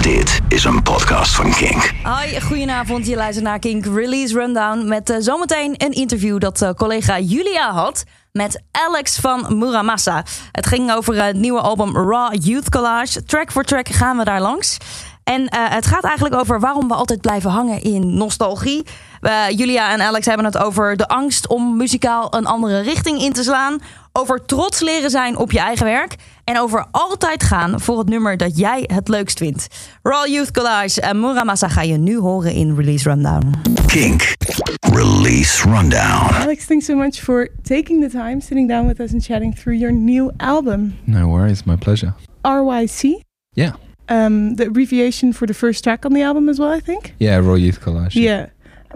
Dit is een podcast van Kink. Hoi, goedenavond. Je luistert naar Kink Release Rundown met uh, zometeen een interview dat uh, collega Julia had met Alex van Muramasa. Het ging over het nieuwe album Raw Youth Collage. Track voor track gaan we daar langs. En uh, het gaat eigenlijk over waarom we altijd blijven hangen in nostalgie. Julia en Alex hebben het over de angst om muzikaal een andere richting in te slaan. Over trots leren zijn op je eigen werk. En over altijd gaan voor het nummer dat jij het leukst vindt. Raw Youth Collage en Muramasa ga je nu horen in Release Rundown. Kink Release Rundown. Alex, thanks so much for taking the time, sitting down with us and chatting through your new album. No worries, my pleasure. RYC. Yeah. Um, the abbreviation for the first track on the album as well, I think. Yeah, Raw Youth Collage. Yeah.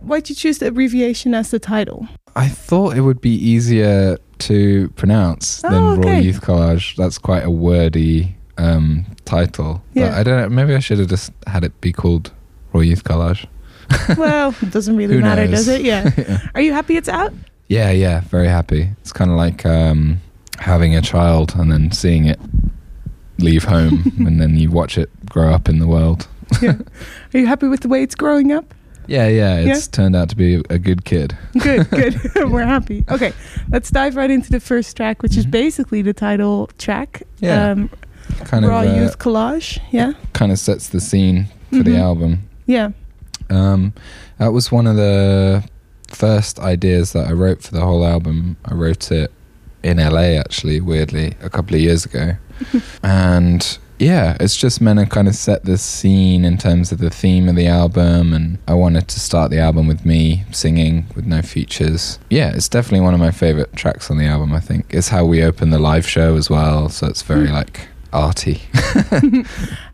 Why'd you choose the abbreviation as the title? I thought it would be easier to pronounce Oh, than okay. Youth Collage. That's quite a wordy um, title. But Yeah. I don't know. Maybe I should have just had it be called Royal Youth Collage. well, it doesn't really matter, knows? does it? Yeah. yeah. Are you happy it's out? Yeah, yeah, very happy. It's kind of like um, having a child and then seeing it leave home and then you watch it grow up in the world. Yeah. Are you happy with the way it's growing up? Yeah, yeah, Yeah? it's turned out to be a good kid. Good, good. We're happy. Okay, let's dive right into the first track, which is Mhm. basically the title track. Yeah. Um, Kind Raw of uh, Youth Collage. Yeah. kind of sets the scene for Mhm. the album. Yeah. Um, that was one of the first ideas that I wrote for the whole album. I wrote it in LA actually, weirdly, a couple of years ago. and yeah, it's just meant to kind of set the scene in terms of the theme of the album. And I wanted to start the album with me singing with no features. Yeah, it's definitely one of my favorite tracks on the album, I think. It's how we open the live show as well. So it's very hmm. like arty.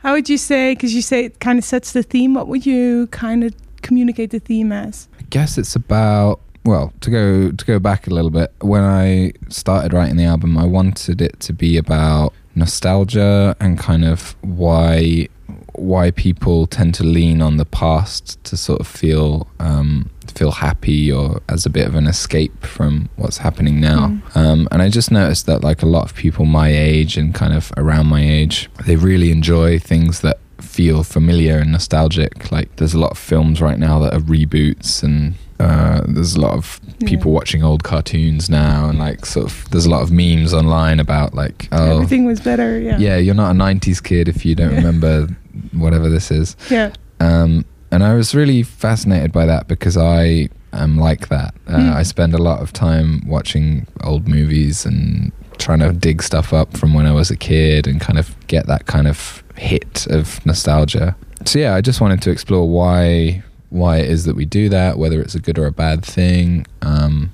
How would you say? Because you say it kind of sets the theme. What would you kind of communicate the theme as? I guess it's about well to go to go back a little bit when i started writing the album i wanted it to be about nostalgia and kind of why why people tend to lean on the past to sort of feel um, feel happy or as a bit of an escape from what's happening now Mm. um, and I just noticed that like a lot of people my age and kind of around my age, they really enjoy things that feel familiar and nostalgic. Like there's a lot of films right now that are reboots and uh, there's a lot of people watching old cartoons now and like sort of there's a lot of memes online about like oh Everything was better. Yeah. yeah you're not a 90s kid if you don't Yeah. remember whatever this is Yeah. um, and I was really fascinated by that because I am like that. Uh, Mm. I spend a lot of time watching old movies and trying to dig stuff up from when I was a kid and kind of get that kind of hit of nostalgia. So yeah, I just wanted to explore why why it is that we do that, whether it's a good or a bad thing. Um,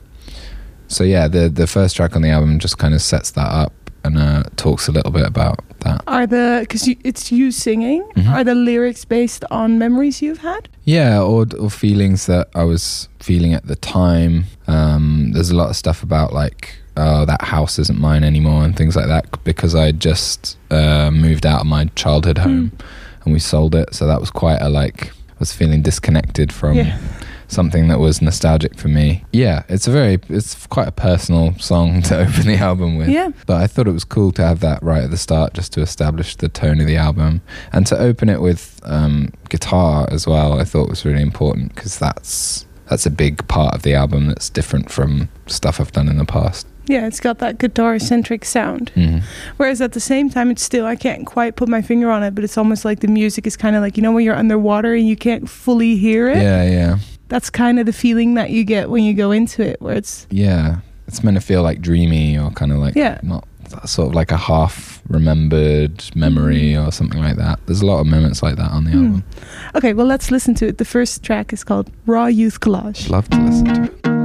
so yeah, the the first track on the album just kind of sets that up and uh, talks a little bit about that. Are the because it's you singing? Mhm. Are the lyrics based on memories you've had? Yeah, or, or feelings that I was feeling at the time. Um, there's a lot of stuff about like, oh, that house isn't mine anymore, and things like that, because I just uh, moved out of my childhood home and we sold it. So that was quite a like, was feeling disconnected from Yeah. something that was nostalgic for me. Yeah, it's a very, it's quite a personal song to open the album with. Yeah. But I thought it was cool to have that right at the start just to establish the tone of the album and to open it with um, guitar as well. I thought was really important because that's that's a big part of the album that's different from stuff I've done in the past. Yeah, it's got that guitar centric sound. Mhm. Whereas at the same time, it's still, I can't quite put my finger on it, but it's almost like the music is kind of like, you know, when you're underwater and you can't fully hear it? Yeah, yeah, That's kind of the feeling that you get when you go into it, where it's, yeah. It's meant to feel like dreamy or kind of like Yeah. not sort of like a half remembered memory or something like that. There's a lot of moments like that on the Hmm. album. okay, well, let's listen to it. The first track is called Raw Youth Collage. Love to listen to it.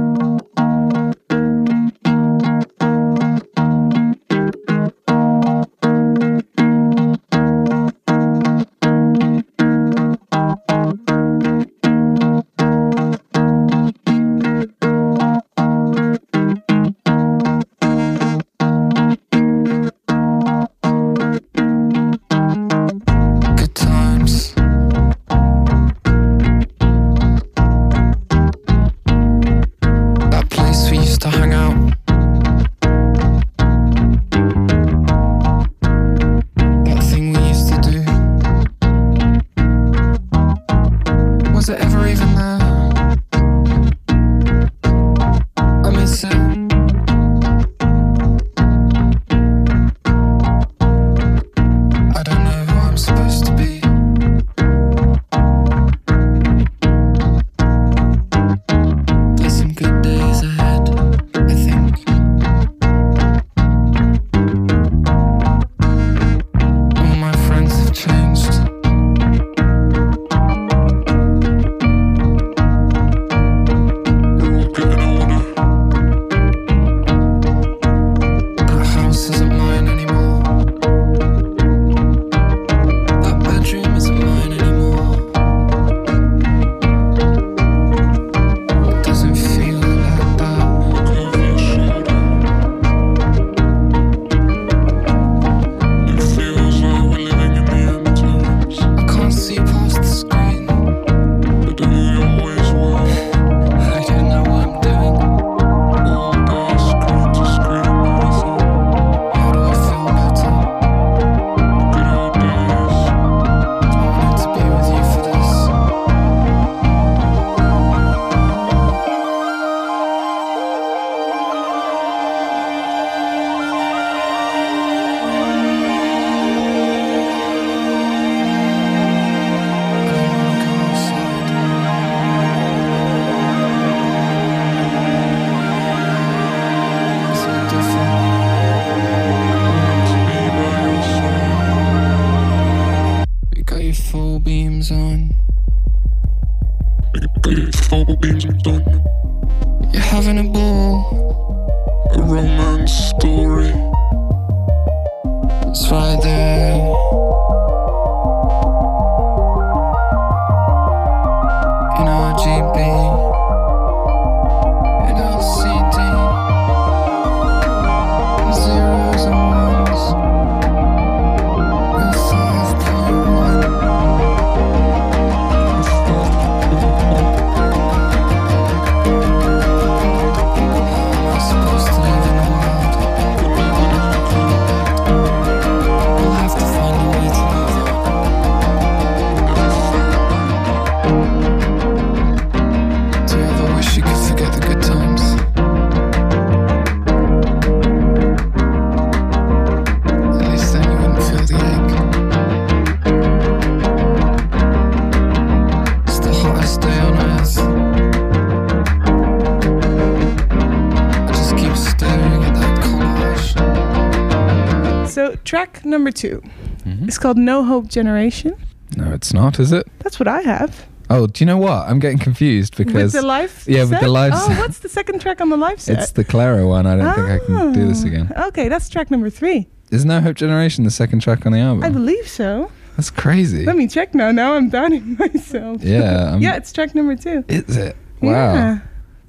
2 Mm-hmm. is called No Hope Generation. No, it's not, is it? That's what I have. Oh, do you know what? I'm getting confused because With the live yeah, with the live Oh, set. what's the second track on the live set? it's the Clairo one. I don't think I can do this Oh, again. Okay, that's track number three. Is No Hope Generation the second track on the album? I believe so. That's crazy. Let me check now. Now I'm doubting myself. Yeah, I'm- yeah, it's track number two. Is it? Wow, Yeah.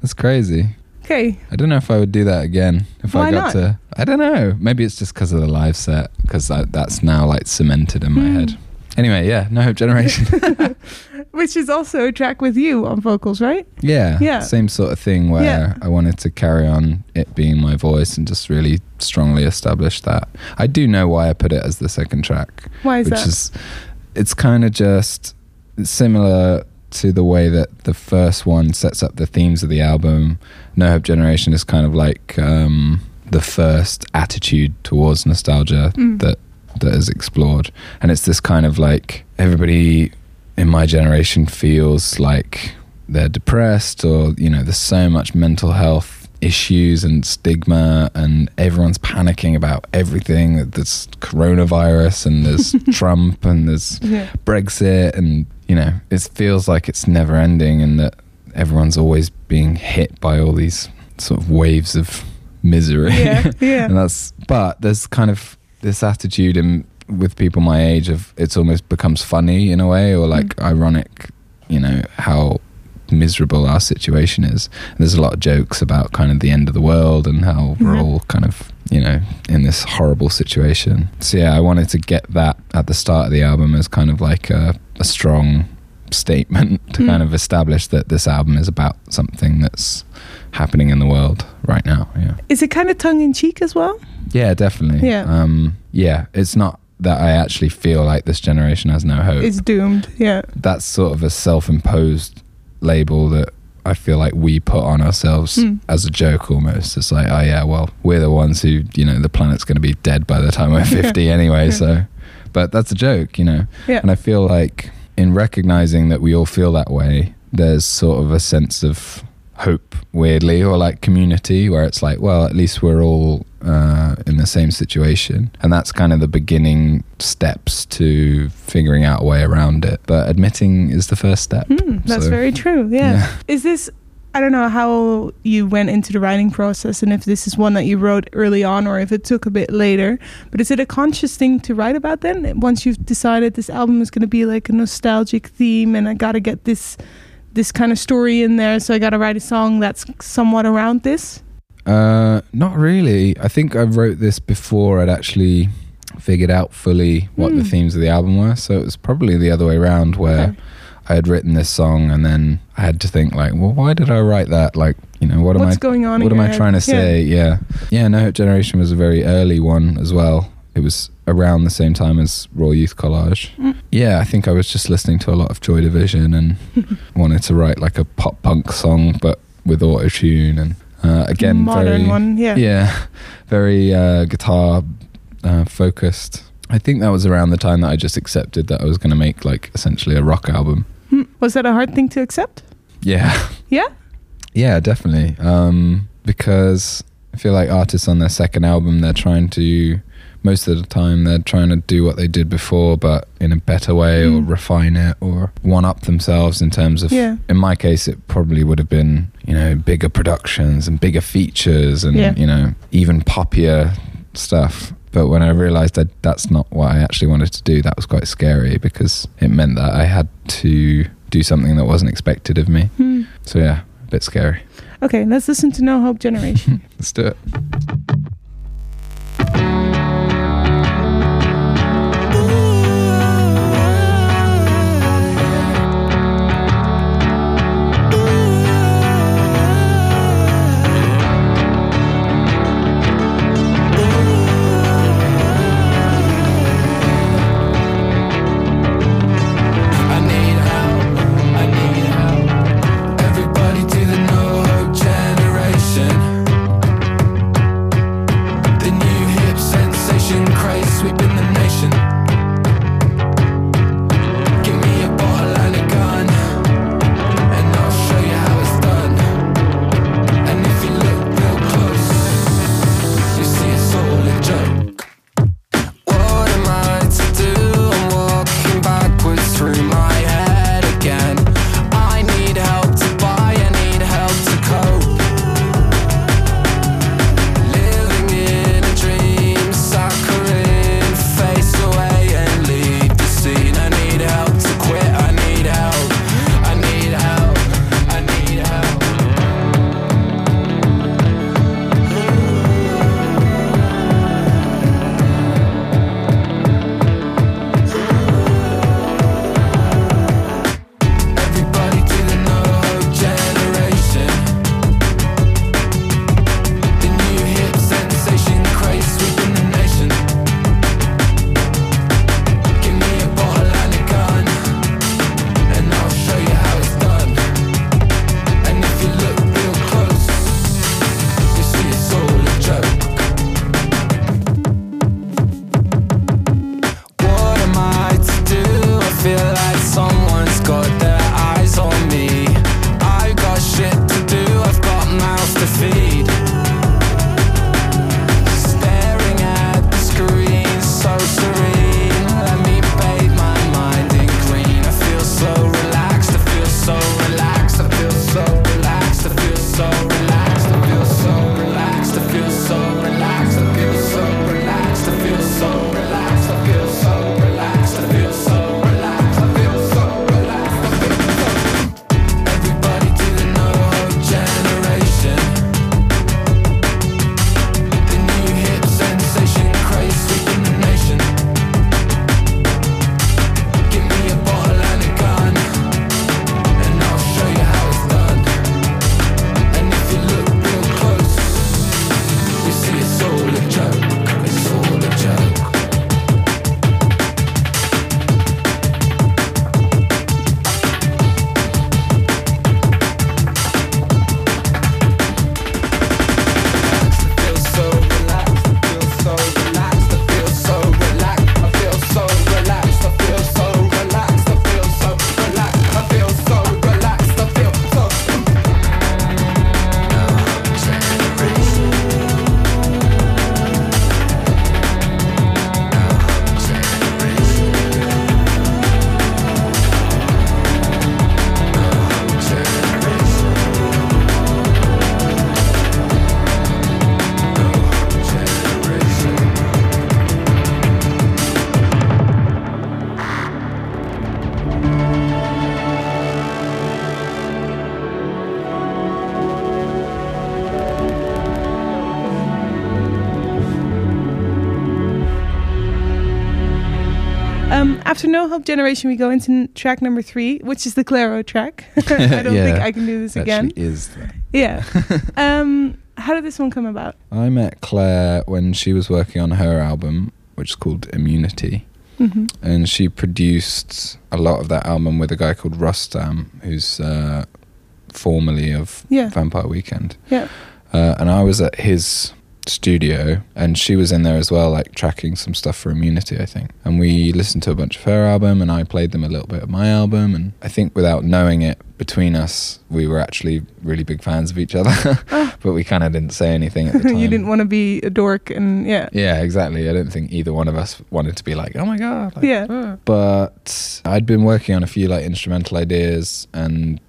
that's crazy. Okay. I don't know if I would do that again if Why I got not? to. I don't know. Maybe it's just because of the live set because that's now like cemented in my Hmm. head. Anyway, yeah, No Hope Generation. Which is also a track with you on vocals, right? yeah, Yeah. same sort of thing where Yeah. I wanted to carry on it being my voice and just really strongly establish that. I do know why I put it as the second track. Why is which that? is it's kind of just similar to the way that the first one sets up the themes of the album no hope generation is kind of like um, the first attitude towards nostalgia Mm. that that is explored and it's this kind of like everybody in my generation feels like they're depressed or you know there's so much mental health issues and stigma and everyone's panicking about everything there's coronavirus and there's trump and there's yeah. brexit and you know it feels like it's never ending and that everyone's always being hit by all these sort of waves of misery Yeah, yeah. and that's but there's kind of this attitude in with people my age of it's almost becomes funny in a way or like Mm. ironic you know how miserable our situation is and there's a lot of jokes about kind of the end of the world and how we're Mhm. all kind of you know in this horrible situation so yeah i wanted to get that at the start of the album as kind of like a, a strong statement to Mm. kind of establish that this album is about something that's happening in the world right now yeah Is it kind of tongue in cheek as well? yeah, definitely. Yeah. Um, yeah, it's not that I actually feel like this generation has no hope. It's doomed. Yeah. That's sort of a self-imposed label that I feel like we put on ourselves Mm. as a joke almost. It's like, oh yeah, well, we're the ones who, you know, the planet's going to be dead by the time we're 50 anyway, so but that's a joke, you know. Yeah. And I feel like in recognizing that we all feel that way, there's sort of a sense of hope, weirdly, or like community, where it's like, well, at least we're all uh, in the same situation. And that's kind of the beginning steps to figuring out a way around it. But admitting is the first step. Mm, that's So, very true. Yeah. yeah. Is this? I don't know how you went into the writing process and if this is one that you wrote early on or if it took a bit later. But is it a conscious thing to write about then? Once you've decided this album is going to be like a nostalgic theme and I got to get this this kind of story in there, so I got to write a song that's somewhat around this. Uh, not really. I think I wrote this before I'd actually figured out fully what the Hmm. themes of the album were. So it was probably the other way around where Okay. I had written this song and then I had to think like, well, why did I write that? Like, you know, what am What's I going on? what am I head? trying to Yeah. say? Yeah. yeah. No Hope Generation was a very early one as well. It was around the same time as Raw Youth Collage. Mm. Yeah, I think I was just listening to a lot of Joy Division and wanted to write like a pop punk song, but with auto tune and uh, again modern very one. Yeah. yeah, very uh, guitar uh, focused. I think that was around the time that I just accepted that I was going to make like essentially a rock album. Hmm. Was that a hard thing to accept? Yeah. Yeah. Yeah, definitely. Um, because I feel like artists on their second album, they're trying to, most of the time, they're trying to do what they did before, but in a better way or Mm. refine it or one up themselves in terms of, Yeah. in my case, it probably would have been, you know, bigger productions and bigger features and, Yeah. you know, even poppier stuff. But when I realized that that's not what I actually wanted to do, that was quite scary because it meant that I had to do something that wasn't expected of me. Hmm. So yeah, a bit scary. Okay, let's listen to No Hope Generation. Let's do it. After No Hope Generation, we go into track number three, which is the Clairo track. I don't Yeah. think I can do this again. is. that. Yeah. um, how did this one come about? I met Claire when she was working on her album, which is called Immunity. hmm and she produced a lot of that album with a guy called Rostam, who's uh, formerly of Yeah. Vampire Weekend. Yeah. Uh, and I was at his studio, and she was in there as well, like tracking some stuff for Immunity, I think. And we listened to a bunch of her album, and I played them a little bit of my album. And I think without knowing it, between us, we were actually really big fans of each other, but we kind of didn't say anything at the time. you didn't want to be a dork, and yeah. Yeah, exactly. I don't think either one of us wanted to be like, "Oh my god!" like, Yeah. "Ah." But I'd been working on a few like instrumental ideas, and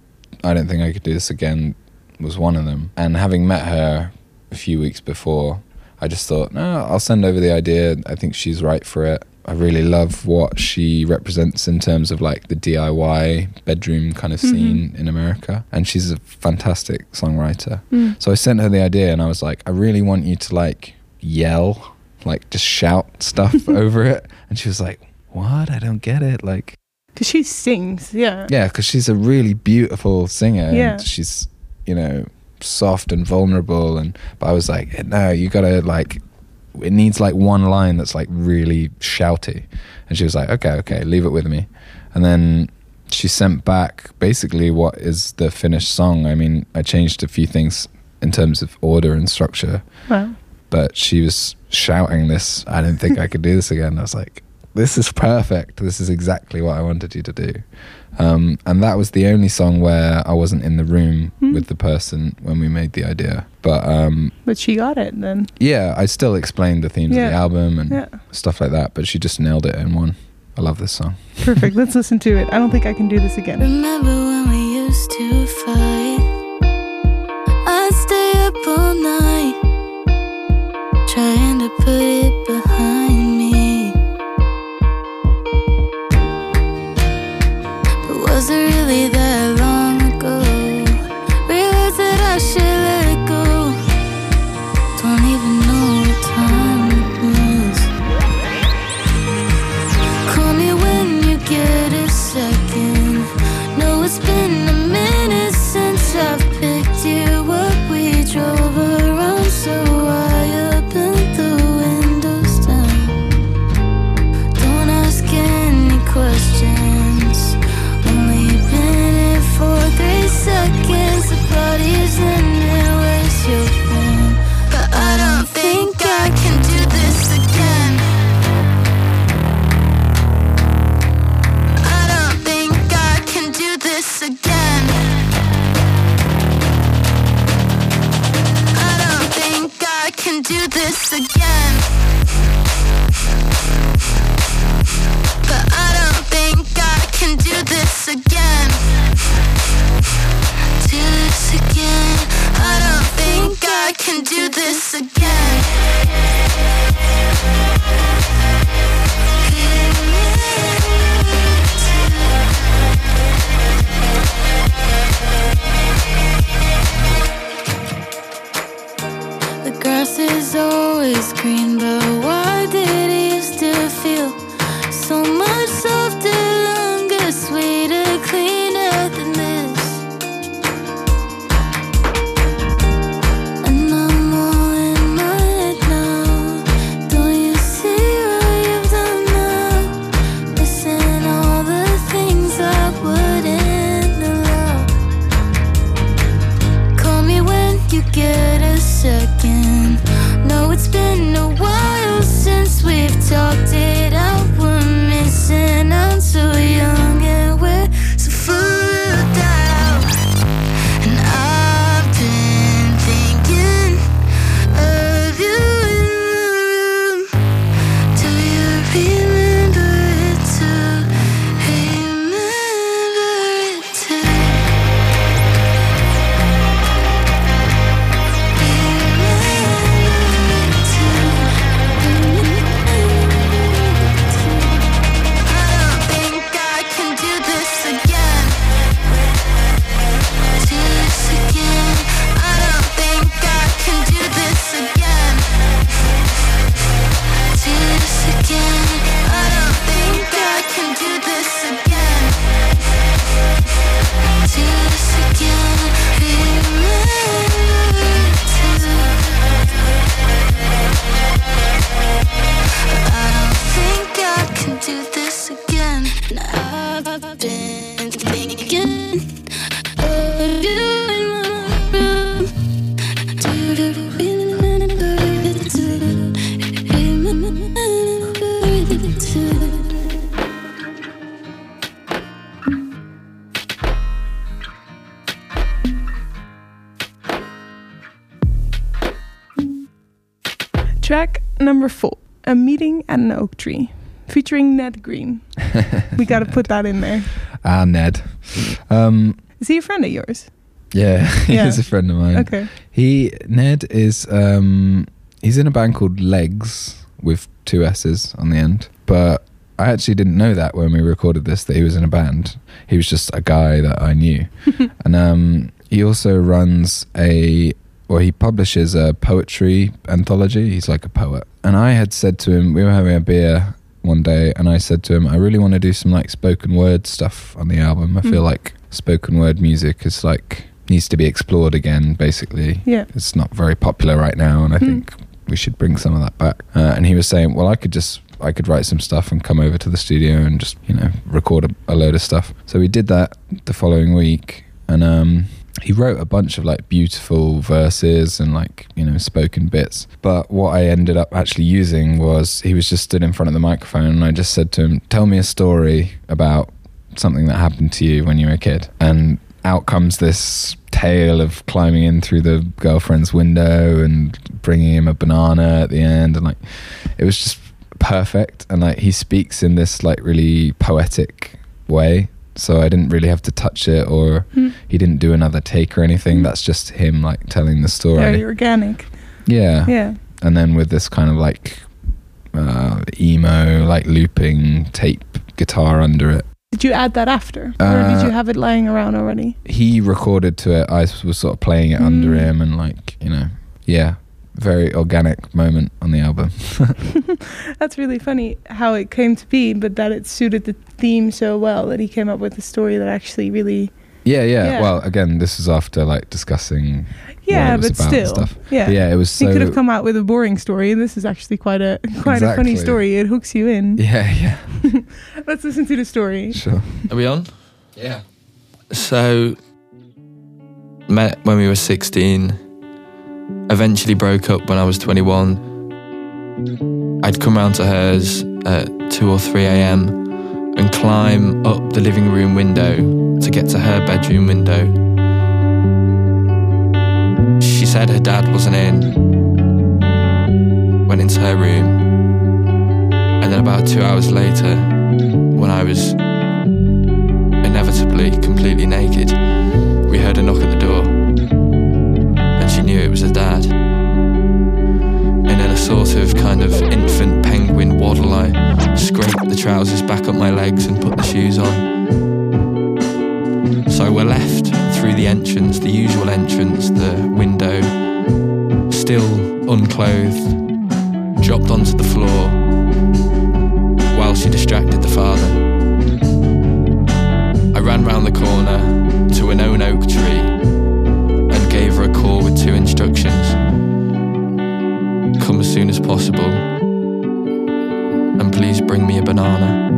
I don't think I could do this again. Was one of them. And having met her a few weeks before, I just thought, no, I'll send over the idea. I think she's right for it. I really love what she represents in terms of like the DIY bedroom kind of scene in America, and she's a fantastic songwriter. Mm. So I sent her the idea and I was like, I really want you to like yell, like just shout stuff over it. And she was like, What? I don't get it. Like, Because she sings, yeah. yeah, because she's a really beautiful singer Yeah. and she's, you know, soft and vulnerable. And, but I was like, No, you gotta like, it needs like one line that's like really shouty. And she was like, Okay, okay, leave it with me. And then she sent back basically what is the finished song. I mean, I changed a few things in terms of order and structure, Wow. but she was shouting this. I didn't think I could do this again. I was like, this is perfect. This is exactly what I wanted you to do. Um, and that was the only song where I wasn't in the room Hmm. with the person when we made the idea. But um, But she got it then. yeah, I still explained the themes of the album and Yeah. stuff like that. But she just nailed it in one. I love this song. Perfect. Let's listen to it. I don't think I can do this again. Remember when we used to fight? I'd stay up all night, trying to put it behind An Oak Tree, featuring Ned Green. we got to put that in there. Ah, Ned. Um, Is he a friend of yours? yeah, he Yeah. is a friend of mine. Okay. He Ned is um he's in a band called Legs with two S's on the end. But I actually didn't know that when we recorded this that he was in a band. He was just a guy that I knew. and um he also runs a or he publishes a poetry anthology. He's like a poet. And I had said to him, we were having a beer one day, and I said to him, I really want to do some like spoken word stuff on the album. I feel Mm. like spoken word music is like needs to be explored again, basically Yeah. it's not very popular right now, and I Hmm. think we should bring some of that back. Uh, and he was saying, well, I could just I could write some stuff and come over to the studio and just you know record a, a load of stuff. So we did that the following week, and um, he wrote a bunch of like beautiful verses and like you know spoken bits. But what I ended up actually using was he was just stood in front of the microphone, and I just said to him, "Tell me a story about." Something that happened to you when you were a kid, and out comes this tale of climbing in through the girlfriend's window and bringing him a banana at the end and like it was just perfect and like he speaks in this like really poetic way so i didn't really have to touch it or Hmm. he didn't do another take or anything that's just him like telling the story Very organic. yeah Yeah. and then with this kind of like uh emo like looping tape guitar under it Did you add that after? or Uh, did you have it lying around already? he recorded to it. I was sort of playing it under Mm. him, and like you know, yeah, very organic moment on the album. That's really funny how it came to be, but that it suited the theme so well that he came up with a story that actually really. Yeah, yeah. Yeah. Well, again, this is after like discussing. Yeah, it was but about and still. stuff. Yeah. But yeah, it was he could have come out with a boring story, and this is actually quite a quite a funny story. It hooks you in. yeah, yeah, Let's listen to the story. sure. Are we on? Yeah. So, met when we were 16, eventually broke up when I was 21. I'd come round to hers at 2 or 3 a.m. and climb up the living room window to get to her bedroom window. She said her dad wasn't in, went into her room, and then about two hours later, when I was inevitably completely naked, we heard a knock sort of kind of infant penguin waddle, I scraped the trousers back up my legs and put the shoes on. So we're left through the entrance, the usual entrance, the window, still unclothed, dropped onto the floor while she distracted the father. I ran round the corner to an own oak tree and gave her a call with two instructions. Come as soon as possible and please bring me a banana.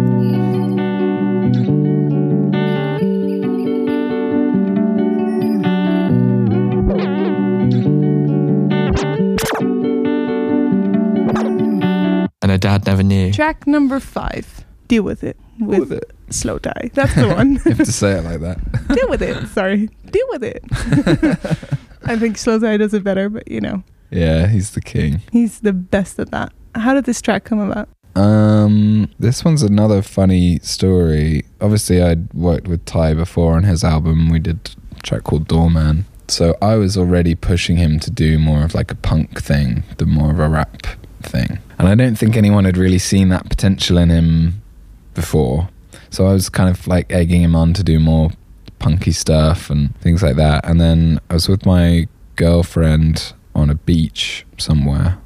And her dad never knew. Track number five. Deal with it. With, With it. slowthai. That's the one. You have to say it like that. Deal with it. Sorry. Deal with it. I think slowthai does it better, but you know, Yeah, he's the king. he's the best at that. How did this track come about? Um, this one's another funny story. Obviously, I'd worked with Ty before on his album. We did a track called Doorman. So I was already pushing him to do more of like a punk thing than more of a rap thing. And I don't think anyone had really seen that potential in him before. So I was kind of like egging him on to do more punky stuff and things like that. And then I was with my girlfriend on a beach somewhere,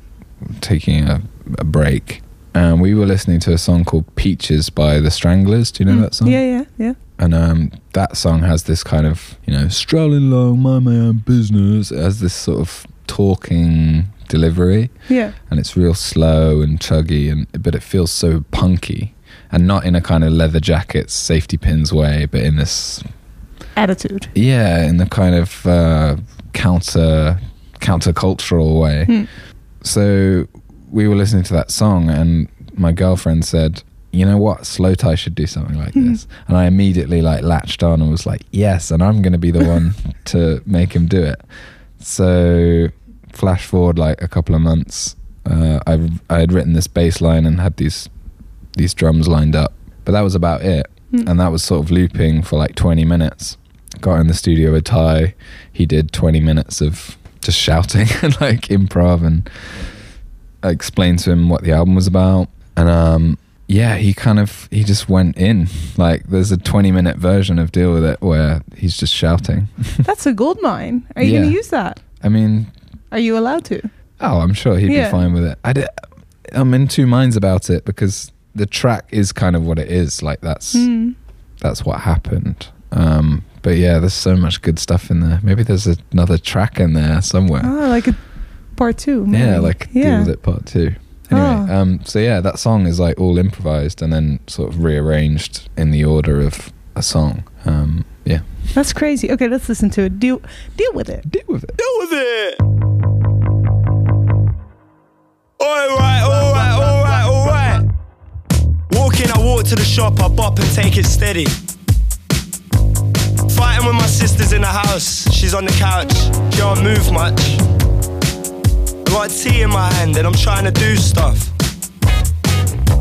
taking a, a break. And we were listening to a song called Peaches by the Stranglers. Do you know Mm. that song? Yeah, yeah, yeah. And um, that song has this kind of, you know, strolling along, mind my own business. It has this sort of talking delivery, Yeah. and it's real slow and chuggy, and but it feels so punky, and not in a kind of leather jackets, safety pins way, but in this, Attitude. yeah, in the kind of uh, counter countercultural way. Hmm. So we were listening to that song, and my girlfriend said, you know what, slowthai should do something like this. And I immediately like latched on and was like, yes, and I'm going to be the one to make him do it. So flash forward like a couple of months, uh, I I had written this bass line and had these these drums lined up, but that was about it. Hmm. And that was sort of looping for like 20 minutes. Got in the studio with Ty. He did 20 minutes of just shouting and like improv and I explained to him what the album was about. And um, yeah, he kind of he just went in. Like there's a 20 minute version of Deal with It where he's just shouting. That's a gold mine. Are you Yeah. going to use that? I mean, Are you allowed to? oh, I'm sure he'd Yeah. be fine with it. I did, I'm in two minds about it because the track is kind of what it is. Like that's Mm. that's what happened. Um, but yeah, there's so much good stuff in there. Maybe there's another track in there somewhere. Oh, like a part two. Yeah, like yeah. deal with it part two. Anyway, Oh. um, so yeah, that song is like all improvised and then sort of rearranged in the order of a song. Um, yeah, That's crazy. Okay, let's listen to it. Deal deal with it. deal with it. Deal with it. Alright, alright, alright, alright. Walking, I walk to the shop, I bop and take it steady. Fighting with my sisters in the house, she's on the couch, she don't move much. I got tea in my hand and I'm trying to do stuff.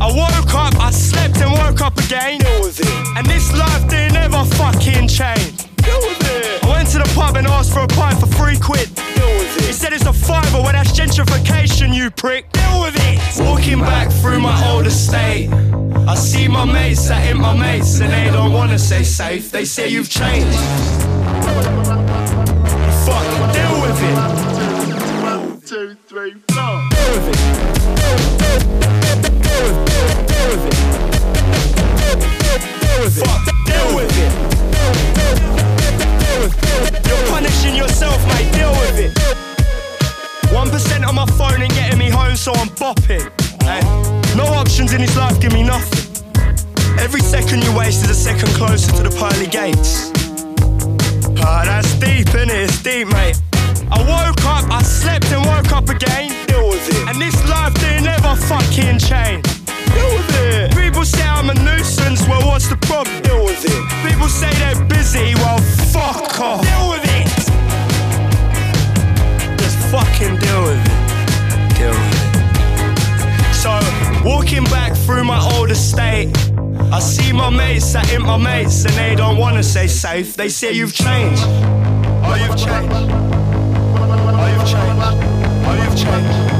I woke up, I slept and woke up again. Deal with it. And this life didn't ever fucking change. Deal with. I went to the pub and asked for a pint for three quid. Deal with it. He said it's a fiver, well that's gentrification, you prick. Deal with it. Walking back through my old estate. I see my mates that ain't my mates and they don't wanna say safe. They say you've changed. Fuck, deal with it. One, two, three, four. Deal with it. Fuck, deal with it. deal with it. You're punishing yourself, mate, deal with it. 1% on my phone and getting me home, so I'm bopping. Hey, no options in this life give me nothing. Every second you waste is a second closer to the pearly gates. Ah, that's deep, innit? It's deep, mate. I woke up, I slept and woke up again. Deal with it. And this life didn't ever fucking change. Deal with it. People say I'm a nuisance, well, what's the problem? Deal with it. People say they're busy, well, fuck off. Deal with it. Just fucking deal with it. Deal with it. So, walking back through my old estate, I see my mates that ain't my mates, and they don't wanna say safe. They say you've changed. Oh, you've changed. Oh, you've changed. Oh, you've changed.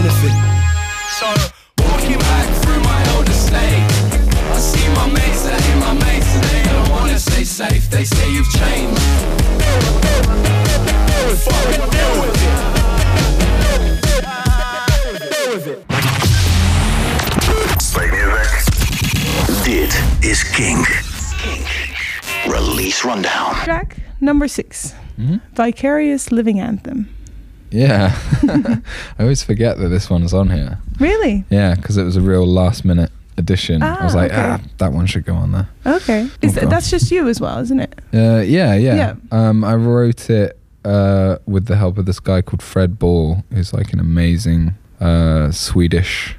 change anything. So, walking back through my old estate, I see my mates that ain't my mates, and they don't wanna stay safe. They say you've changed. Fucking deal with it. Deal with it. Play music. Dit is Kink. Release Rundown. Track number 6 mm-hmm. Vicarious Living Anthem. Yeah, I always forget that this one's on here. Really? Yeah, because it was a real last minute addition. I was Ah, like, okay. ah, that one should go on there. Okay. Is Okay. that's just you as well, isn't it? Uh, yeah, yeah. Yeah. Um, I wrote it uh, with the help of this guy called Fred Ball, who's like an amazing uh, Swedish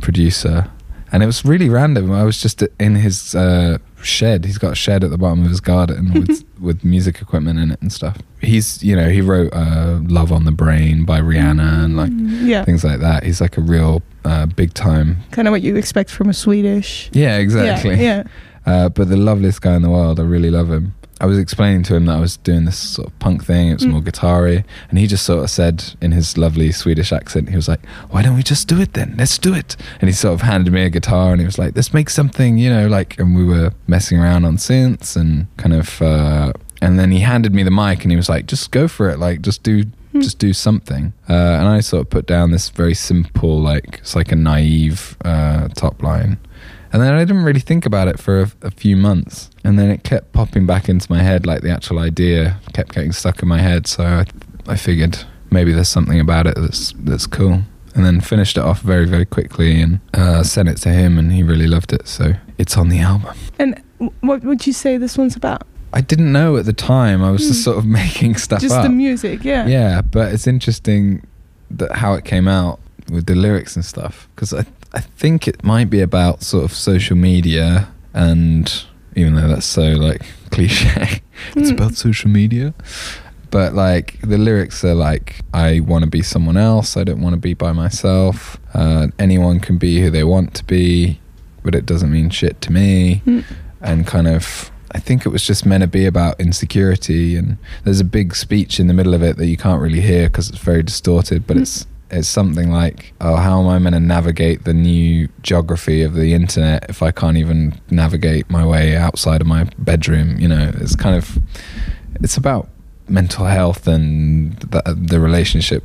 producer. And it was really random. I was just in his uh, shed. He's got a shed at the bottom of his garden with with music equipment in it and stuff. He's, you know, he wrote uh, "Love on the Brain" by Rihanna and like Yeah. things like that. He's like a real uh, big time. Kind of what you expect from a Swedish. Yeah, exactly. Yeah. yeah. Uh, but the loveliest guy in the world. I really love him. I was explaining to him that I was doing this sort of punk thing. It was more guitar-y, and he just sort of said in his lovely Swedish accent, he was like, "Why don't we just do it then? Let's do it." And he sort of handed me a guitar, and he was like, "Let's make something," you know, like. And we were messing around on synths and kind of. Uh, and then he handed me the mic, and he was like, "Just go for it. Like, just do." Just do something, uh, and I sort of put down this very simple, like it's like a naive uh, top line, and then I didn't really think about it for a, a few months. And then it kept popping back into my head, like the actual idea kept getting stuck in my head. So I, I figured maybe there's something about it that's, that's cool. And then finished it off very, very quickly and uh, sent it to him, and he really loved it. So it's on the album. And what would you say this one's about? I didn't know at the time. I was just sort of making stuff Just up. the music, yeah. Yeah, but it's interesting that how it came out with the lyrics and stuff because I I think it might be about sort of social media and even though that's so like cliche, it's Mm. about social media. But like the lyrics are like I want to be someone else. I don't want to be by myself. Uh, anyone can be who they want to be, but it doesn't mean shit to me. Mm. And kind of I think it was just meant to be about insecurity and there's a big speech in the middle of it that you can't really hear because it's very distorted but Mm. it's it's something like oh how am i going to navigate the new geography of the internet if i can't even navigate my way outside of my bedroom? You know it's kind of it's about mental health and the, the relationship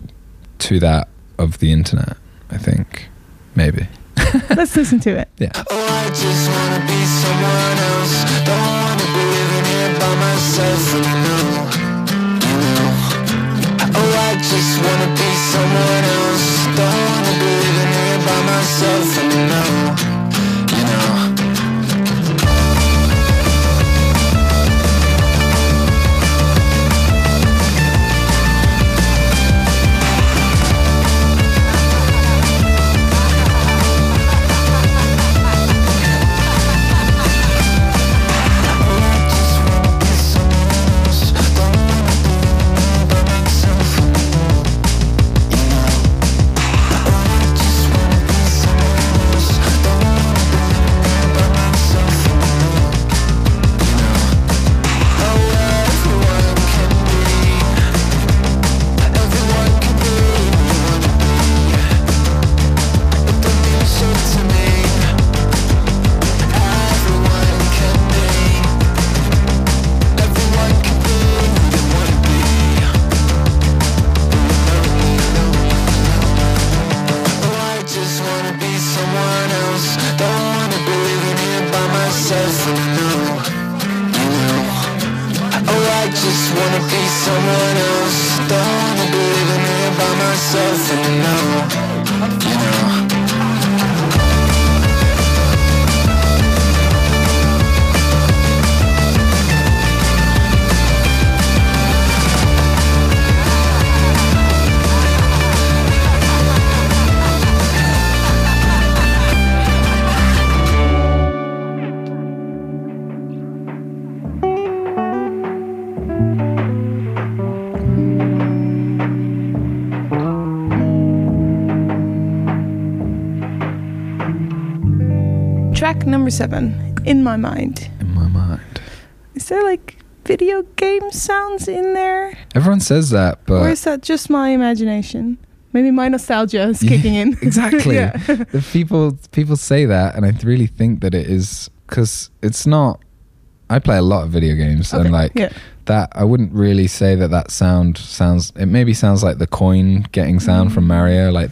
to that of the internet i think. Maybe. Let's listen to it. yeah. Oh, Oh, I just wanna be someone else. Don't wanna be living here by myself anymore. Number seven, In My Mind. in my mind Is there like video game sounds in there? everyone says that but or is that just my imagination? Maybe my nostalgia is Yeah, kicking in. exactly. yeah. the people people say that, and I really think that it is because it's not. I play a lot of video games, Okay, and like yeah. that, I wouldn't really say that that sound sounds. It maybe sounds like the coin getting sound from Mario, like.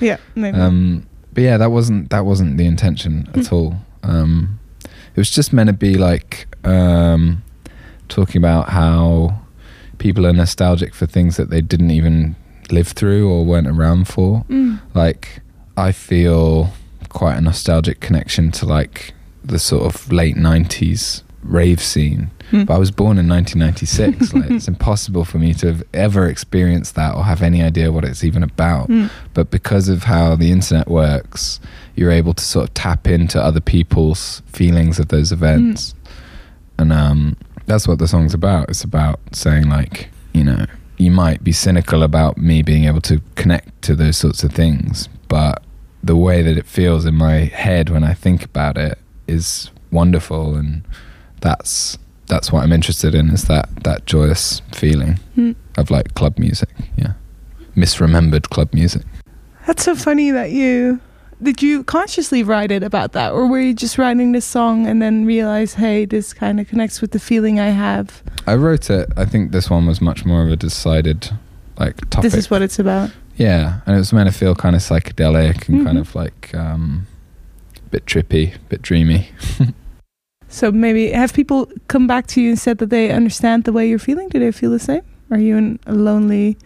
Yeah, maybe. Um, but yeah, that wasn't that wasn't the intention at all. Um, it was just meant to be like um, talking about how people are nostalgic for things that they didn't even live through or weren't around for. Mm. Like I feel quite a nostalgic connection to like the sort of late '90s rave scene. Mm. But I was born in 1996. like it's impossible for me to have ever experienced that or have any idea what it's even about Mm. but because of how the internet works, you're able to sort of tap into other people's feelings of those events. And um, that's what the song's about. It's about saying, like, you know, you might be cynical about me being able to connect to those sorts of things, but the way that it feels in my head when I think about it is wonderful. And that's that's what I'm interested in is that that joyous feeling Hmm. of like club music. Yeah, misremembered club music. That's so funny that you did you consciously write it about that or were you just writing this song and then realize hey this kind of connects with the feeling I have I wrote it. I think this one was much more of a decided like topic. this is what it's about Yeah, and it was meant to feel kind of psychedelic and kind Mhm. of like um, bit trippy, a bit dreamy. so maybe have people come back to you and said that they understand the way you're feeling do they feel the same are you an, a lonely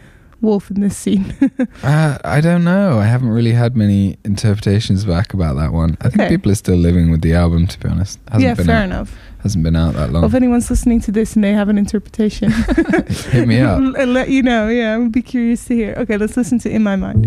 wolf in this scene Uh, I don't know. I haven't really had many interpretations back about that one. I think Okay. people are still living with the album. To be honest, hasn't yeah been fair out, enough Hasn't been out that well, long. if anyone's listening to this and they have an interpretation Hit me up. and let you know yeah I would be curious to hear okay let's listen to In My Mind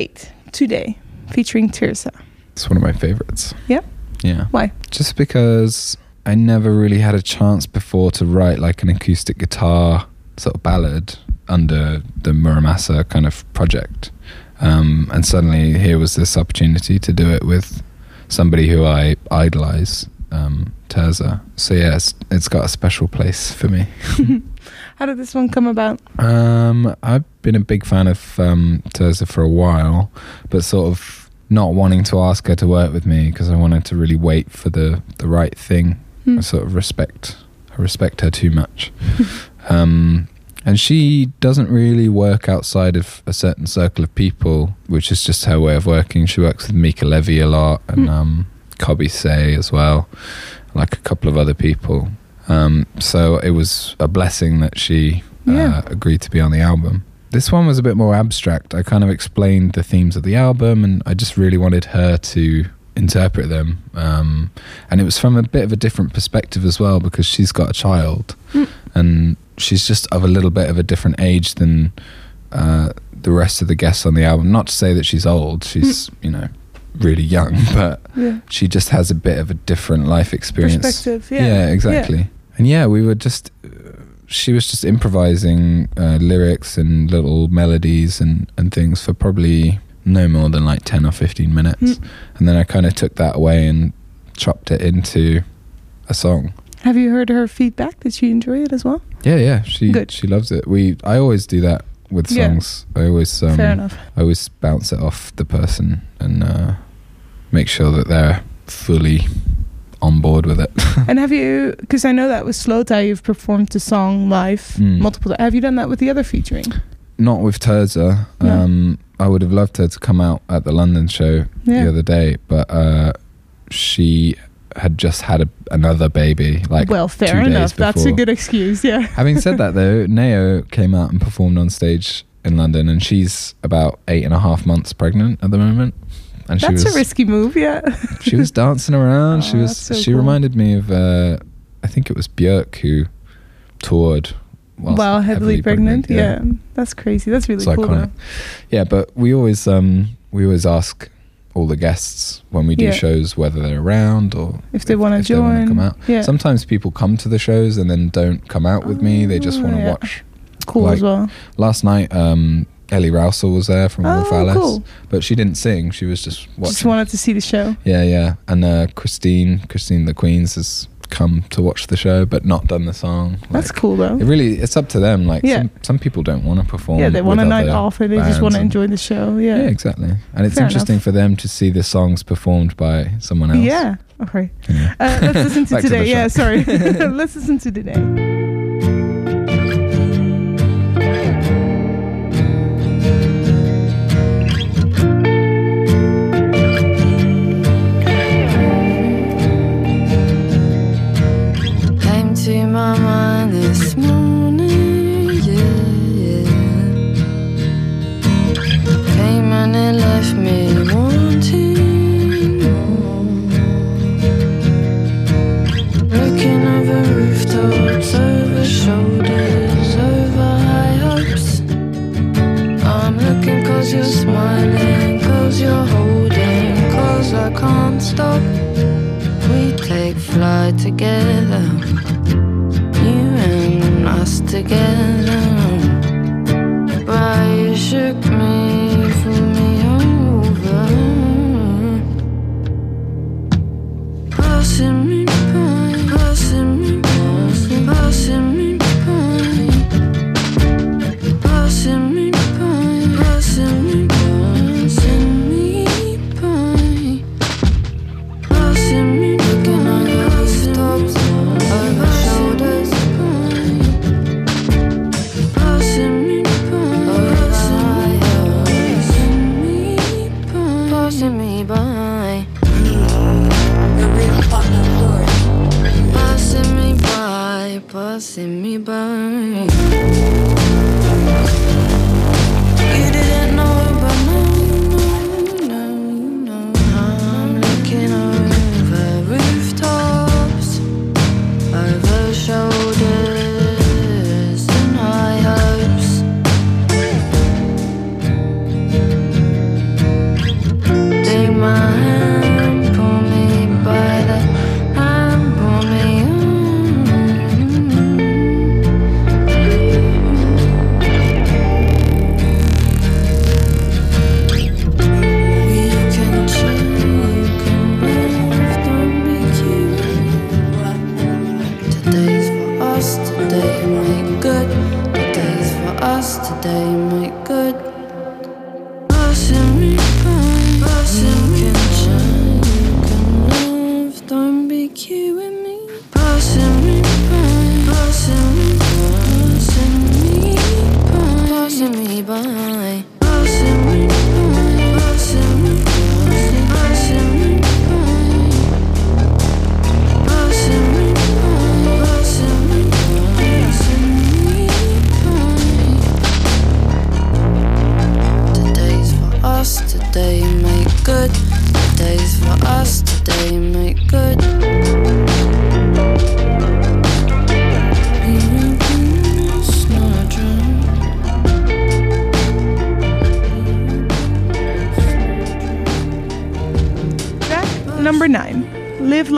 Eight, Today, featuring Tirzah. It's one of my favorites. Yeah? Yeah. Why? Just because I never really had a chance before to write like an acoustic guitar sort of ballad under the Mura Masa kind of project. Um, and suddenly here was this opportunity to do it with somebody who I idolize, um, Tirzah. So yeah, it's, it's got a special place for me. How did this one come about? Um, I've been a big fan of um, Tirzah for a while, but sort of not wanting to ask her to work with me because I wanted to really wait for the, the right thing. Hmm. I sort of respect I respect her too much. um, and she doesn't really work outside of a certain circle of people, which is just her way of working. She works with Mica Levi a lot and Hmm. um, Coby Sey as well, like a couple of other people. Um, so it was a blessing that she uh, agreed to be on the album. This one was a bit more abstract. I kind of explained the themes of the album, and I just really wanted her to interpret them. Um, and it was from a bit of a different perspective as well because she's got a child, Mm. and she's just of a little bit of a different age than uh, the rest of the guests on the album. Not to say that she's old; she's you know really young, but Yeah. she just has a bit of a different life experience. Perspective, yeah. exactly. And yeah, we were just. She was just improvising uh, lyrics and little melodies and, and things for probably no more than like 10 or 15 minutes. Mm. And then I kind of took that away and chopped it into a song. Have you heard her feedback? Did she enjoy it as well? Yeah, yeah, she Good. she loves it. We I always do that with songs. Yeah. I always um, Fair enough. I always bounce it off the person and uh, make sure that they're fully on board with it. and have you, because I know that with slowthai, you've performed the song live Mm. multiple Have you done that with the other featuring? Not with Tirzah. No. Um, I would have loved her to come out at the London show Yeah. the other day, but uh, she had just had a, another baby. Like well, fair two days enough. That's a good excuse. Yeah. Having said that, though, NAO came out and performed on stage in London, and she's about eight and a half months pregnant at the moment. And That's was a risky move. Yeah. she was dancing around. she Oh, was so she cool. reminded me of uh, I think it was Björk who toured While heavily, pregnant. Yeah. That's crazy. That's really It's cool. iconic. Though. Yeah, but we always um we always ask all the guests when we do Yeah. shows whether they're around or If they want to join. come out. Yeah. Sometimes people come to the shows and then don't come out with me. They just Oh, want to yeah. watch. cool like- as well. Last night, um, Ellie Rowsell was there from Wolf Oh, Alice, cool. but she didn't sing. She was just watching. Just wanted to see the show. yeah, yeah. And uh, Christine, Christine the Queens has come to watch the show, but not done the song. That's cool though. It really, it's up to them. Like Yeah. some, some people don't want to perform. Yeah, they want a night off and they just want to enjoy the show. Yeah, Yeah. exactly. And it's Fair interesting enough. for them to see the songs performed by someone else. Yeah. Okay. Yeah. Uh, let's listen to Back to today. yeah, sorry. let's listen to today. Cause you're smiling, cause you're holding, cause I can't stop. We take flight together, you and us together. But you shook me,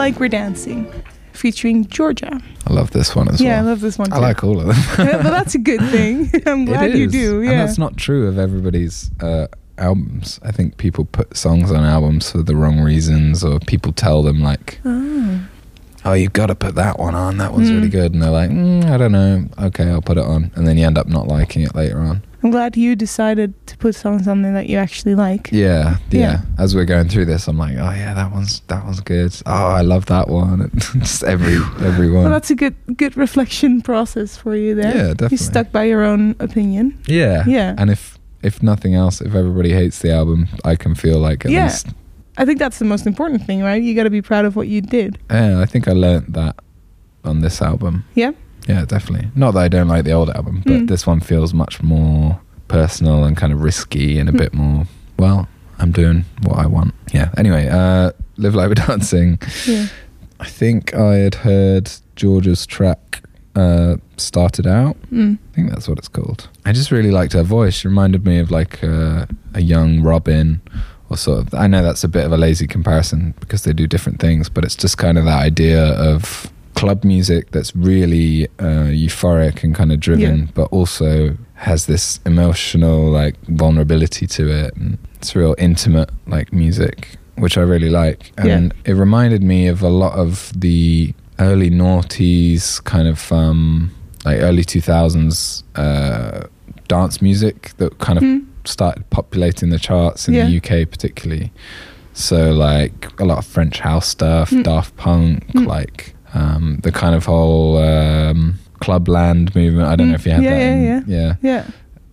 Like We're Dancing, featuring Georgia. I love this one as well. Yeah, I love this one. I like all of them. Yeah, but that's a good thing. I'm glad you do. And Yeah. that's not true of everybody's uh, albums. I think people put songs on albums for the wrong reasons, or people tell them like, Oh. "Oh, you've got to put that one on. That one's really good," and they're like, mm, "I don't know. Okay, I'll put it on," and then you end up not liking it later on. I'm glad you decided to put songs on there that you actually like. Yeah, yeah. Yeah. As we're going through this, I'm like, "Oh yeah, that one's that one's good. Oh, I love that one." Just every every one. Well, that's a good good reflection process for you there. yeah, definitely. You stuck by your own opinion. Yeah, Yeah. And if if nothing else, if everybody hates the album, I can feel like at Yeah. least I think that's the most important thing, right? You got to be proud of what you did. Yeah, I think I learnt that on this album. Yeah? Yeah, definitely. Not that I don't like the old album, but Mm. this one feels much more personal and kind of risky and a Mm. bit more, well, I'm doing what I want. Yeah. Anyway, uh, Live Like We're Dancing. Yeah. I think I had heard Georgia's track uh, started out. Mm. I think that's what it's called. I just really liked her voice. She reminded me of like uh, a young Robyn, or sort of. I know that's a bit of a lazy comparison because they do different things, but it's just kind of that idea of club music that's really uh, euphoric and kind of driven, Yeah. but also has this emotional like vulnerability to it, and it's real intimate like music, which I really like. Yeah. And it reminded me of a lot of the early noughties kind of um, like early 2000s uh, dance music that kind of Mm. Started populating the charts in Yeah. the UK particularly. So like a lot of French house stuff, Mm. Daft Punk, Mm. like um, the kind of whole um, clubland movement. I don't know Mm. if you had Yeah, that. yeah, in- yeah. Yeah.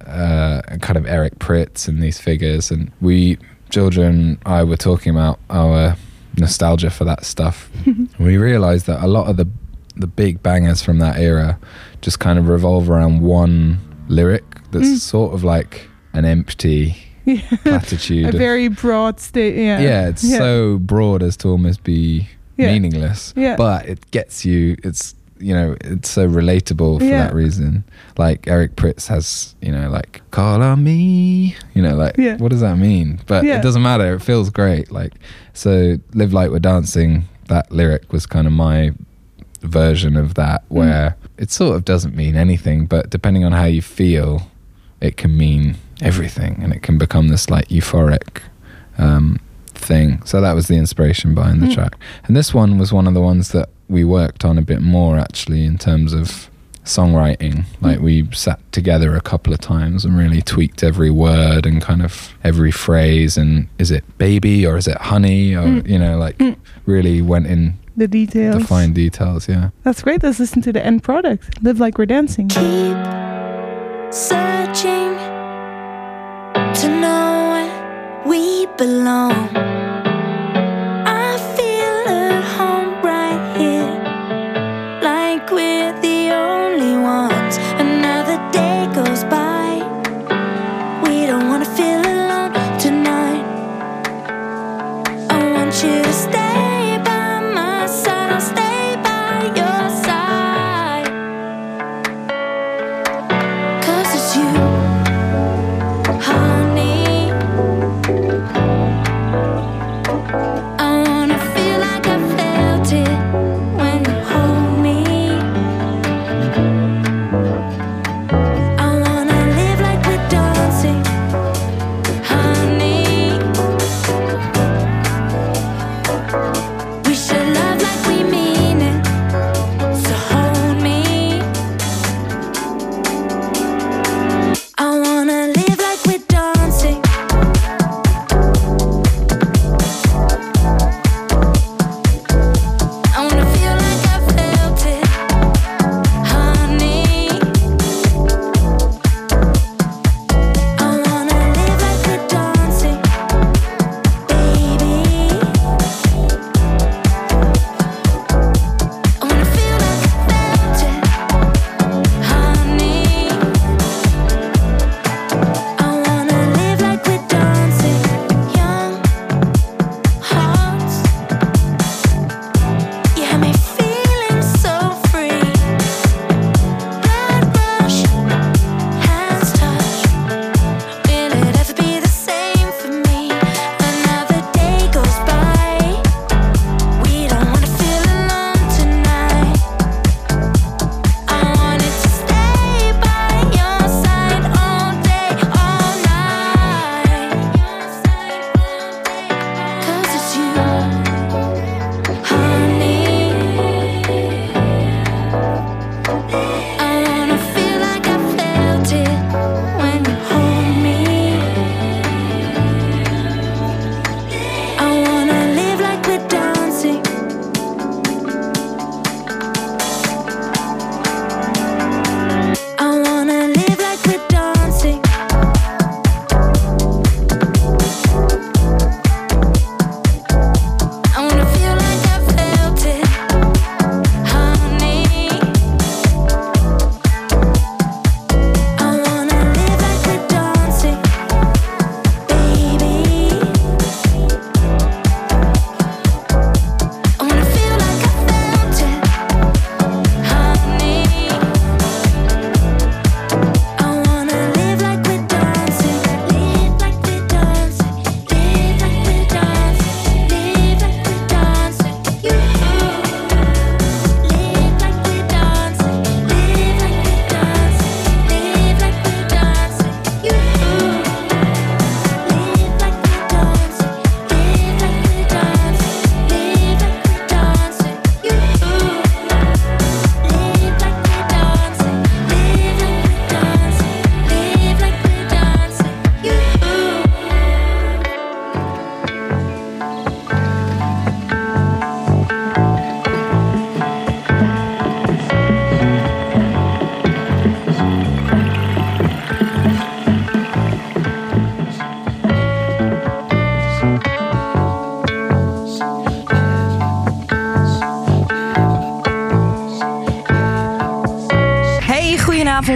Uh, kind of Eric Prydz and these figures, and we children, I were talking about our nostalgia for that stuff. we realised that a lot of the the big bangers from that era just kind of revolve around one lyric that's Mm. sort of like an empty Yeah. platitude. a of- very broad state. Yeah. yeah, it's Yeah. so broad as to almost be Yeah. meaningless. Yeah. But it gets you. It's you know it's so relatable for that reason. Like Eric Prydz has you know like call on me. You know like Yeah. what does that mean? But it doesn't matter. It feels great. Like so, live like we're dancing. That lyric was kind of my version of that, Mm. where it sort of doesn't mean anything, but depending on how you feel, it can mean everything, and it can become this like euphoric um, thing. So that was the inspiration behind the Mm. track. And this one was one of the ones that we worked on a bit more actually in terms of songwriting. Like we sat together a couple of times and really tweaked every word and kind of every phrase. And is it baby or is it honey? Or, Mm. you know, like Mm. really went in The details. the fine details. Yeah. That's great. Let's listen to the end product. Live like we're dancing. Keep searching to know we belong.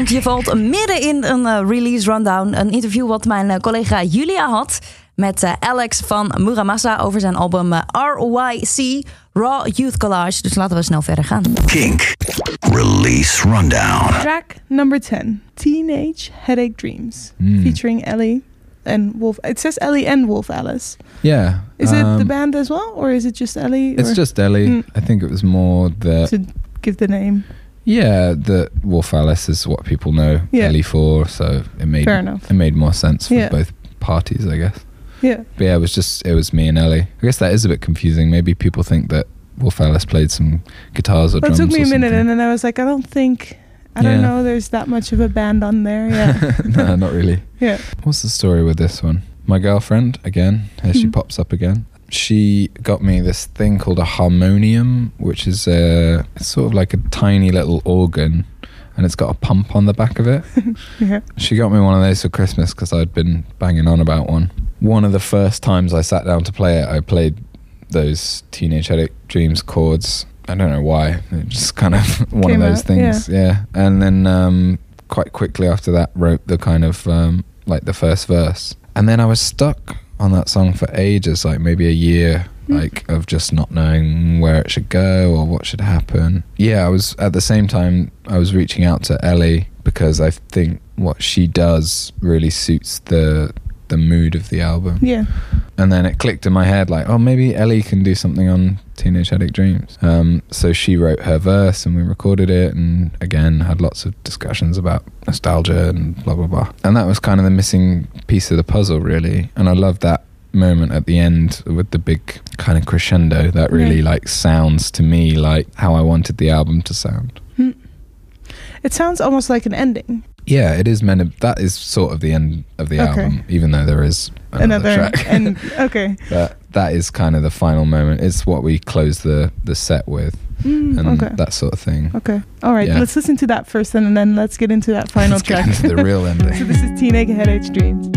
Je valt midden in een eh, release rundown. Een interview wat mijn eh, collega Julia had met eh, Alex van Muramasa over zijn album RYC, Raw Youth Collage. Dus laten we snel verder gaan. Kink. Release Rundown. Track number 10 Teenage Headache Dreams, Hmm. featuring Ellie and Wolf. It says Ellie and Wolf Alice. Yeah. Is it the um, band as well, or is it just Ellie? It's or- just Ellie. Mm. I think it was more the to give the name. Yeah the Wolf Alice is what people know Yeah. Ellie for, so it made Fair enough. it made more sense for Yeah. both parties, I guess. Yeah. But yeah, it was just it was me and Ellie. I guess that is a bit confusing. Maybe people think that Wolf Alice played some guitars or Well, it drums. took me or a minute, something. and then I was like, I don't think, I Yeah. don't know, there's that much of a band on there. Yeah. no, not really. yeah. What's the story with this one? My girlfriend, again, here she Hmm. pops up again. She got me this thing called a harmonium, which is a it's sort of like a tiny little organ, and it's got a pump on the back of it. Yeah. She got me one of those for Christmas because I'd been banging on about one. One of the first times I sat down to play it, I played those Teenage Headache Dreams chords. I don't know why. It just kind of one Came of those out, things. Yeah. And then um, quite quickly after that, wrote the kind of um, like the first verse. And then I was stuck on that song for ages, like maybe a year, hmm. like of just not knowing where it should go or what should happen. Yeah, I was at the same time I was reaching out to Ellie because I think what she does really suits the the mood of the album. Yeah. And then it clicked in my head like, oh, maybe Ellie can do something on Teenage Headache Dreams. Um, so she wrote her verse and we recorded it and again had lots of discussions about nostalgia and blah, blah, blah. And that was kind of the missing piece of the puzzle, really. And I love that moment at the end with the big kind of crescendo that really Yeah. like sounds to me like how I wanted the album to sound. It sounds almost like an ending. Yeah, it is meant to, that is sort of the end of the Okay. album, even though there is another, Another track. and okay. But that is kind of the final moment. It's what we close the the set with, Mm, and okay. that sort of thing. Okay. All right. Yeah. Let's listen to that first, and then let's get into that final Let's get track. into the real so this is Teenage Headache Dreams.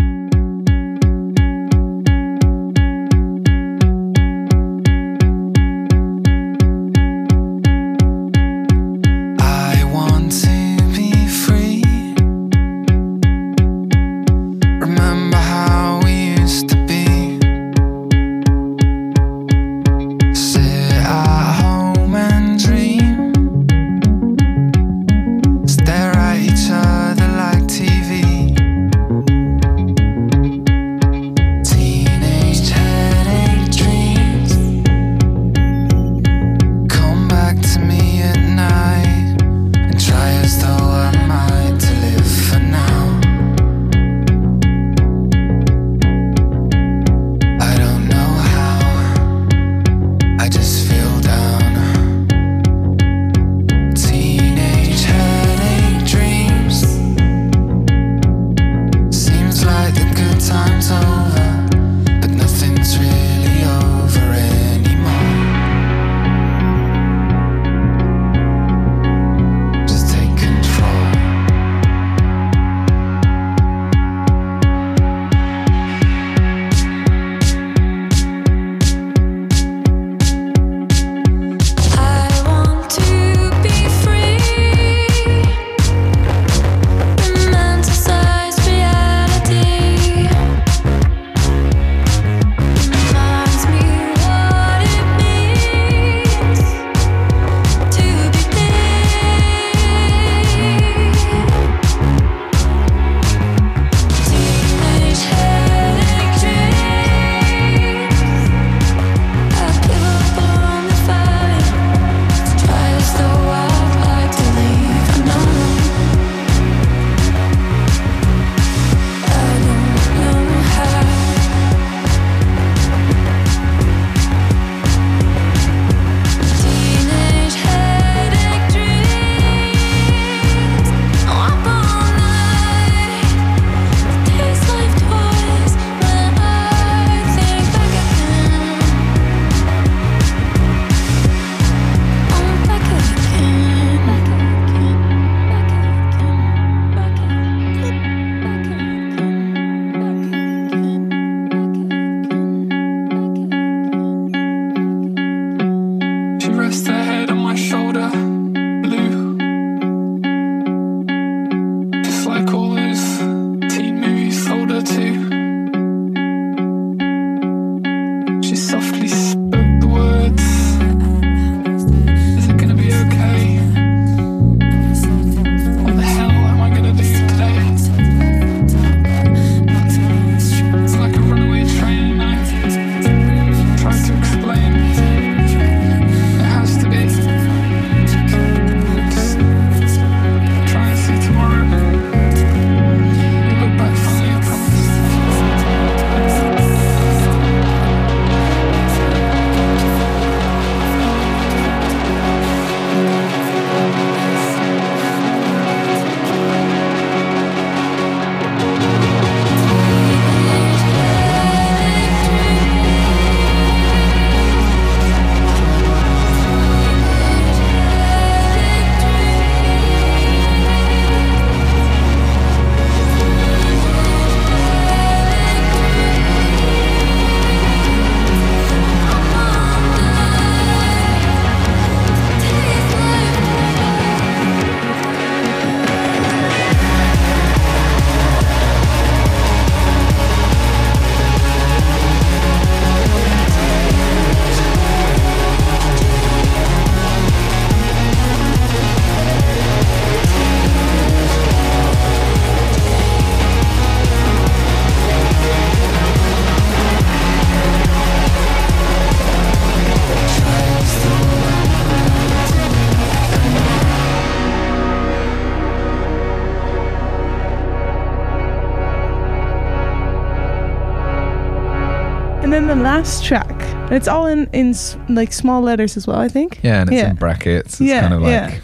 Last track. It's all in in s- like small letters as well. I think. Yeah, and it's Yeah. in brackets. It's Yeah, kind of like yeah.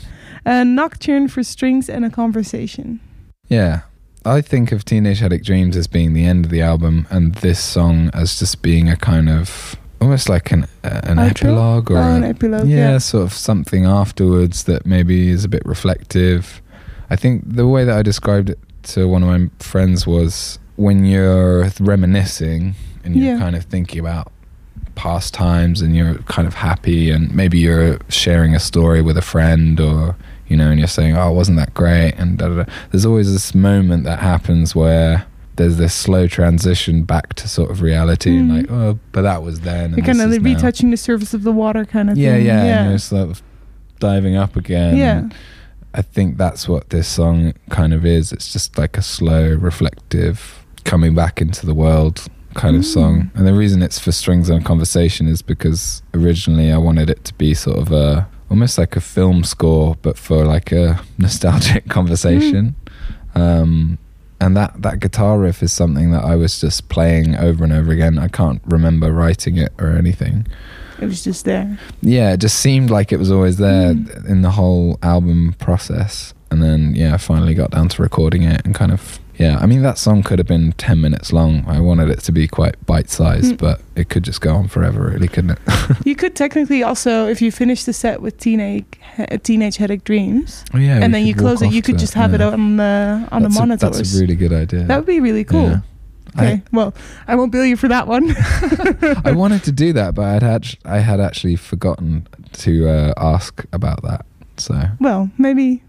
A nocturne for strings and a conversation. Yeah. I think of Teenage Headache Dreams as being the end of the album and this song as just being a kind of almost like an uh, an Outro? epilogue or Oh, an a- epilogue, Yeah, yeah. sort of something afterwards that maybe is a bit reflective. I think the way that I described it to one of my friends was when you're reminiscing and you're Yeah. kind of thinking about past times and you're kind of happy and maybe you're sharing a story with a friend or you know and you're saying oh wasn't that great and da, da, da. there's always this moment that happens where there's this slow transition back to sort of reality and Mhm. like oh but that was then and You're kind of is now. retouching the surface of the water, kind of. yeah thing. yeah, yeah. and you're sort of diving up again Yeah. I think that's what this song kind of is it's just like a slow reflective coming back into the world kind of Mm. song and the reason it's for strings and conversation is because originally I wanted it to be sort of a almost like a film score but for like a nostalgic conversation um and that that guitar riff is something that I was just playing over and over again I can't remember writing it or anything It was just there. yeah, it just seemed like it was always there Mm. in the whole album process. And then, yeah, I finally got down to recording it and kind of, yeah, I mean, that song could have been 10 minutes long. I wanted it to be quite bite sized, Mm. but it could just go on forever, really, couldn't it? You could technically also, if you finish the set with teenage he- teenage headache dreams, Oh, yeah, and then you close it, you could just have yeah. it on the on that's the a, monitors. that's a really good idea. that would be really cool. Yeah. Okay, well, I won't bill you for that one. I, I wanted to do that, but I'd had, I had actually forgotten to uh, ask about that. So, well, maybe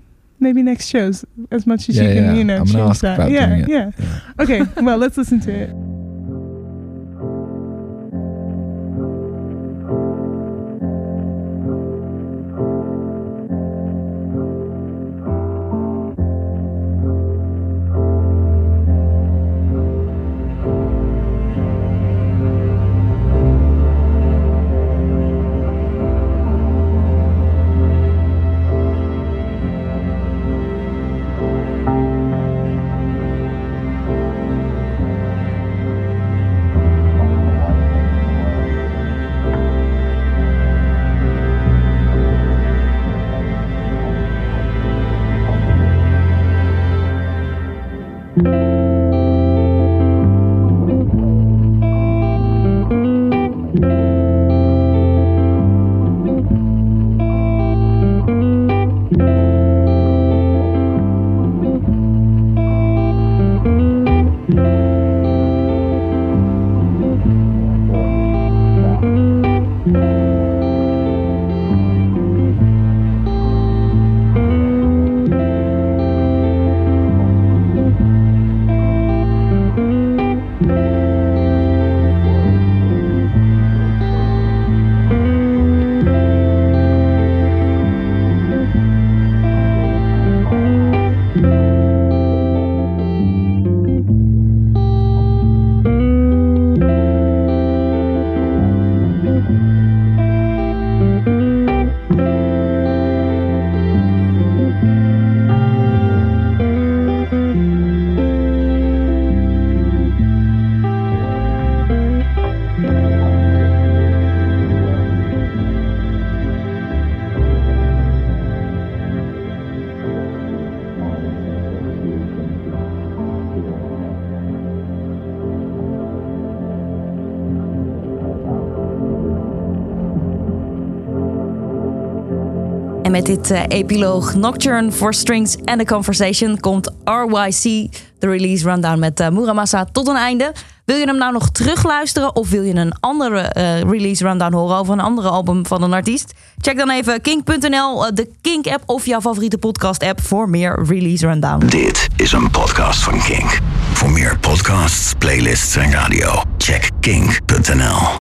maybe next shows as much as yeah, you can, yeah. you know, I'm gonna change ask that. about yeah, doing it. yeah. yeah. Okay, well, let's listen to it. Met dit eh, epiloog Nocturne for Strings and a Conversation komt RYC, de release rundown met eh, Muramasa, tot een einde. Wil je hem nou nog terugluisteren of wil je een andere eh, release rundown horen over een andere album van een artiest? Check dan even kink.nl, de Kink app of jouw favoriete podcast app voor meer release rundown. Dit is een podcast van Kink. Voor meer podcasts, playlists en radio, check kink.nl.